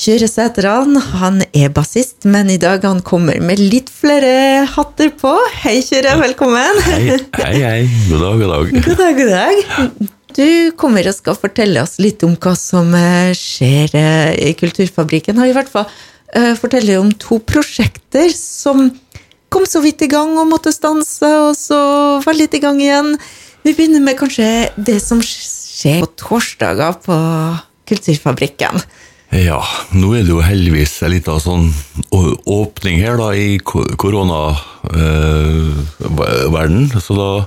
Kjøre Sætran han er bassist, men i dag han kommer med litt flere hatter på. Hei, Kyrre. velkommen. Hei, hei, hei. God dag, god dag. God dag, god dag. Du kommer og skal fortelle oss litt om hva som eh, skjer eh, i Kulturfabrikken. Har i hvert fall uh, fortelle om to prosjekter som kom så vidt i gang og måtte stanse, og så var litt i gang igjen. Vi begynner med kanskje det som skjer på torsdager på Kulturfabrikken. Ja, nå er det jo heldigvis en liten sånn åpning her da i koronaverden, eh, så da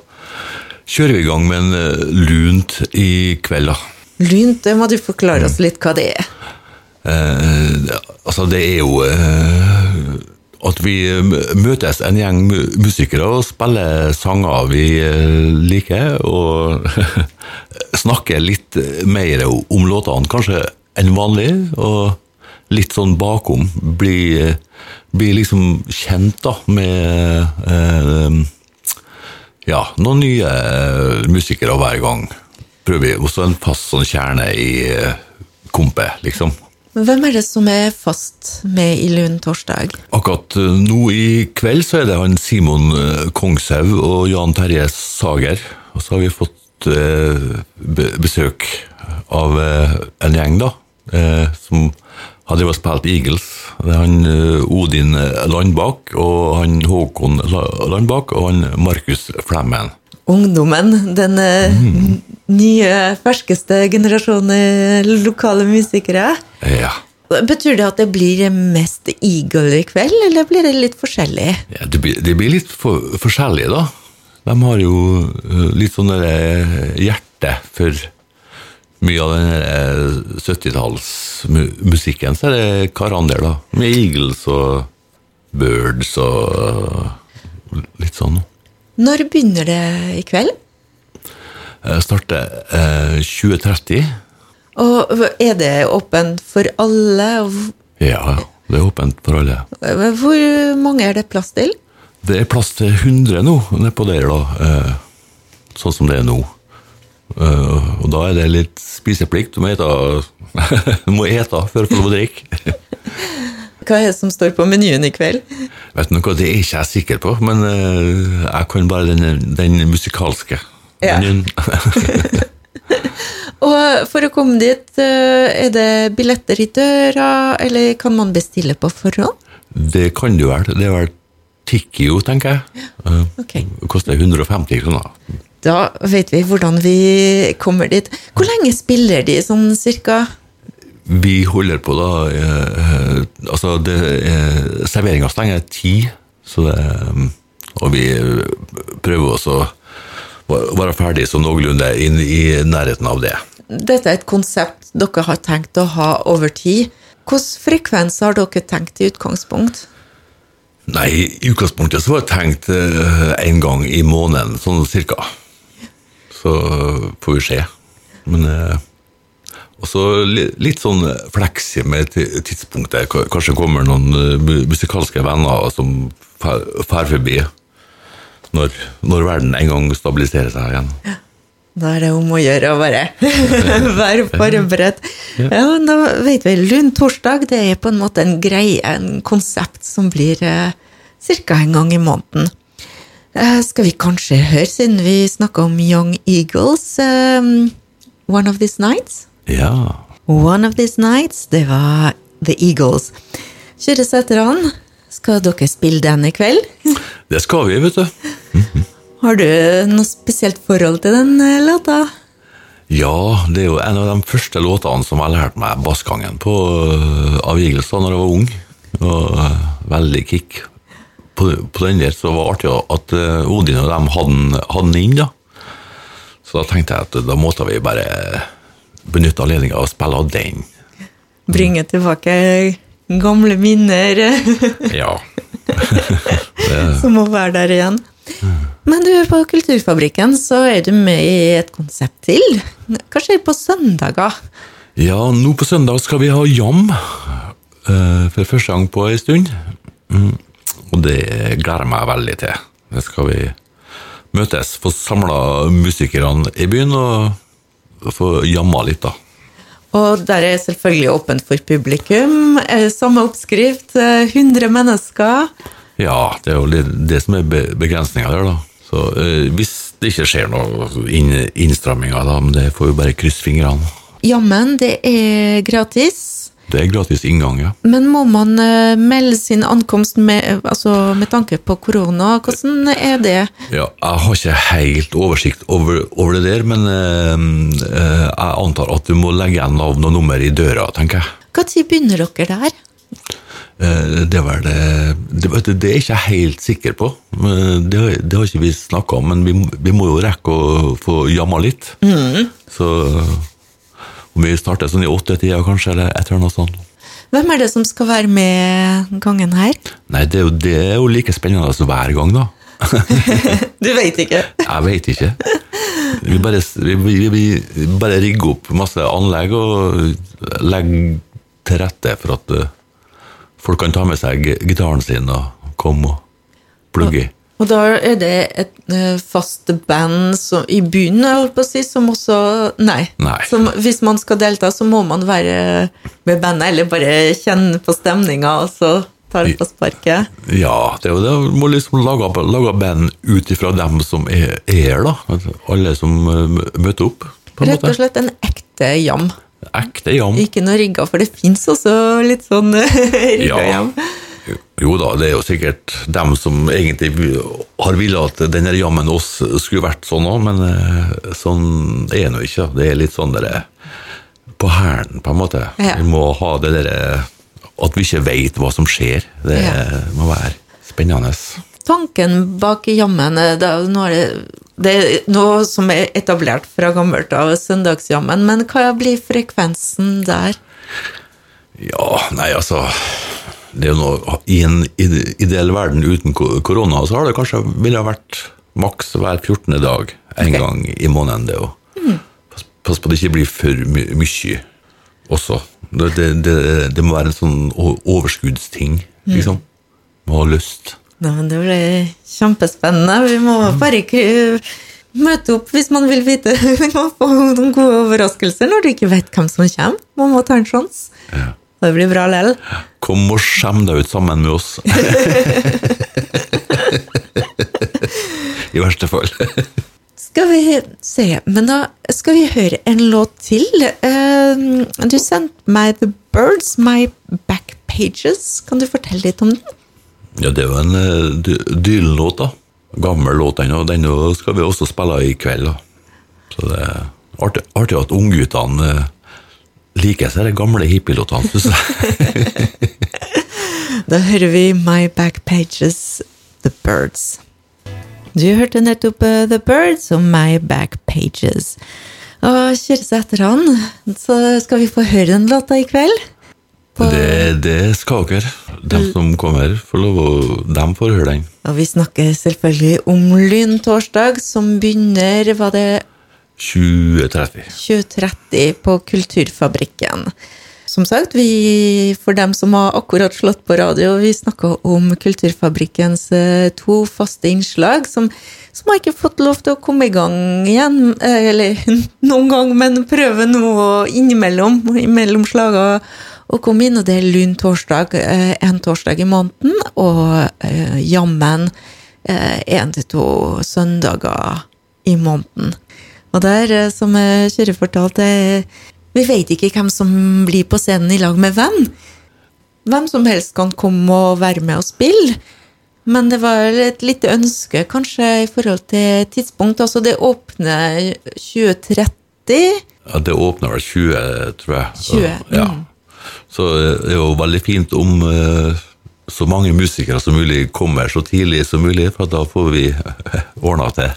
kjører vi i gang med en eh, lunt i kveld, da. Lunt, det må du forklare oss litt hva det er. Eh, altså, det er jo eh, at vi møtes en gjeng musikere og spiller sanger vi eh, liker, og snakker litt mer om låtene, kanskje enn vanlig, og litt sånn bakom. Bli, bli liksom kjent da med eh, ja, noen nye musikere hver gang. Prøver vi også en fast sånn kjerne i eh, kompet, liksom. Men hvem er det som er fast med i Lund torsdag? Akkurat eh, nå i kveld så er det han Simon eh, Kongshaug og Jan Terje Sager. Og så har vi fått eh, besøk av en gjeng, da, eh, som hadde jo spilt Eagles. Det er han eh, Odin Landbakk og han Håkon Landbakk og han Markus Flemmen. Ungdommen, den mm. nye, ferskeste generasjonen lokale musikere. Ja. Betyr det at det blir mest Eagle i kveld, eller blir det litt forskjellig? Ja, det, blir, det blir litt for, forskjellig, da. De har jo eh, litt sånn hjerte for mye av den 70-tallsmusikken, så er det Karander, da. Med Eagles og Birds og litt sånn. Når begynner det i kveld? Jeg starter eh, 2030. Og er det åpent for alle? Ja, det er åpent for alle. Hvor mange er det plass til? Det er plass til 100 nå, nedpå der, da. Eh, sånn som det er nå. Uh, og da er det litt spiseplikt. Du må ete, du må ete før du får drikke. Hva er det som står på menyen i kveld? Vet du noe, Det er ikke jeg sikker på, men uh, jeg kan bare den, den musikalske ja. menyen. og for å komme dit, uh, er det billetter i døra, eller kan man bestille på forhånd? Det kan du vel. Det er vel Tikkio, tenker jeg. Ja. Okay. Koster 150 kroner. Da vet vi hvordan vi kommer dit. Hvor lenge spiller de sånn cirka? Vi holder på da eh, Altså, det, eh, serveringa stenger ti, så det Og vi prøver også å være ferdig så noenlunde inn i nærheten av det. Dette er et konsept dere har tenkt å ha over tid. Hvilken frekvens har dere tenkt i utgangspunkt? Nei, i utgangspunktet så var det tenkt én eh, gang i måneden, sånn cirka så får vi se. Men eh, også litt sånn fleksig med tidspunktet. Kanskje kommer noen eh, musikalske venner som drar forbi når, når, verden en gang stabiliserer seg igjen. Ja. Da er det om å gjøre å bare være forberedt. Ja, da vet vi, Lund torsdag det er på en måte en greie, en konsept som blir eh, ca. en gang i måneden. Uh, skal vi kanskje høre, siden vi snakka om Young Eagles, um, One of These Nights? Ja. One of These Nights, det var The Eagles. Kjøre Sætran, skal dere spille den i kveld? Det skal vi, vet du. Mm -hmm. Har du noe spesielt forhold til den eh, låta? Ja, det er jo en av de første låtene som jeg lærte meg bassgangen på av Eagles da jeg var ung. Og veldig kick på, på, den der så var det artig at uh, Odin og dem hadde, den inn. da. Så da tenkte jeg at da måtte vi bare benytte anledninga og spille av den. Bringe tilbake gamle minner. ja. Som må være der igjen. Men du, på Kulturfabrikken så er du med i et konsept til. Hva skjer på søndager? Ja, nå på søndag skal vi ha jam. Uh, for første gang på ei stund. Og det gleder jeg meg veldig til. Det skal vi møtes, få samla musikerne i byen og få jamma litt, da. Og der er selvfølgelig åpent for publikum. Eh, Samme oppskrift, eh, 100 mennesker. Ja, det er jo det som er be- begrensninga der, da. Så eh, hvis det ikke skjer noen innstramminger, da, men det får vi bare krysse fingrene. Jammen, det er gratis. Det er gratis inngang, ja. Men må man eh, melde sin ankomst med, altså med tanke på korona? Hvordan er det? Ja, jeg har ikke helt oversikt over, over det der, men eh, eh, jeg antar at du må legge igjen navn og nummer i døra, tenker jeg. Når begynner dere der? Eh, det, var det, det, det er jeg ikke helt sikker på. Det, har- det har ikke vi snakka om, men vi, vi må jo rekke å få jamma litt. Så om vi starter sånn i åttetida kanskje, eller et eller annet sånt. Hvem er det som skal være med gangen her? Nei, det er jo, det er jo like spennende som hver gang, da. Du vet ikke. Jeg veit ikke. Vi bare, vi, vi, vi bare rigger opp masse anlegg og legger til rette for at eh, folk kan ta med seg gitaren sin og komme og plugge i. Og da er det et eh, fast band som, i jeg holdt på å si, som også Nei. Nei. Som, hvis man skal delta, så må man være med bandet, eller bare kjenne på stemninga, og så ta det på sparket. Ja, det er jo det. Du må liksom lage, lage band ut ifra dem som er er her, da. Altså, Alle som eh, møter opp, Rett og slett en ekte jam. Ekte jam. Ikke noe rigga, for det fins også litt sånn rigga Ja. Jo da, det er jo sikkert dem som egentlig har villet at denne jammen oss skulle vært sånn òg, men eh, sånn er det nå ikke. Det er litt sånn der på hælen, på en måte. Ja. Vi må ha det derre at vi ikke veit hva som skjer. Det Ja. må være spennende. Tanken bak jammen eh, det er, det, det er noe som er etablert fra gammelt av, søndagsjammen, men hva blir frekvensen der? Ja, nei, altså det er jo noe, I en ideell verden uten korona, så har det kanskje ville vært maks hver 14. dag en okay. gang i måneden. det jo. Pass, pass på det ikke blir for my mye også. Det, det, det, det må være en sånn overskuddsting, liksom. Må ha lyst. Nei, men det blir kjempespennende. Vi må bare ikke møte opp hvis man vil vite. Vi må få noen gode overraskelser når du ikke vet hvem som kommer. Man må ta en sjanse. Ja. Det blir bra lell. Kom og skjem deg ut sammen med oss. I verste fall. Skal vi se, men da skal vi høre en låt til. Uh, Du sendte meg The Birds, My Back Pages. Kan du fortelle litt om den? Ja, det er jo en uh, Dylan-låt, da. Gammel låt, den, og den skal vi også spille i kveld. da. Så det er artig, artig at ungguttene eh, liker seg de gamle hippielåtene, syns jeg. Da hører vi My Back Pages, The Birds. Du hørte nettopp eh, The Birds og My Back Pages. Og kjøre seg etter han, så skal vi få høre den låta i kveld. På- Det, det skal dere. De som kommer, får lov å dem får høre den. Og vi snakker selvfølgelig om Lyntorsdag, som begynner, var det 2030. 2030 på Kulturfabrikken. Som sagt, vi, for dem som har akkurat slått på radio, vi snakker om Kulturfabrikkens eh, to faste innslag, som, som har ikke fått lov til å komme i gang igjen, eh, eller noen gang, men prøve nå innimellom, imellom slaga, å komme inn, og det er lun torsdag, eh, en torsdag i måneden, og jammen én til to søndager i måneden. Og der, eh, som eh, Kyrre fortalte, eh, vi vet ikke hvem som blir på scenen i lag med hvem. Hvem som helst kan komme og være med og spille. Men det var et lite ønske kanskje i forhold til tidspunkt. Altså det åpner 2030. Ja, det åpner vel 20, tror jeg. 20, Ja. Så eh, det er jo veldig fint om så mange musikere som mulig kommer så tidlig som mulig, for da får vi ordna til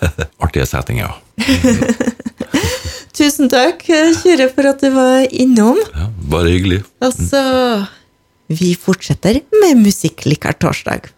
artige settinger. Tusen takk, Kyrre, for at du var innom. Ja, bare hyggelig. Og så Vi fortsetter med Musikklikar torsdag.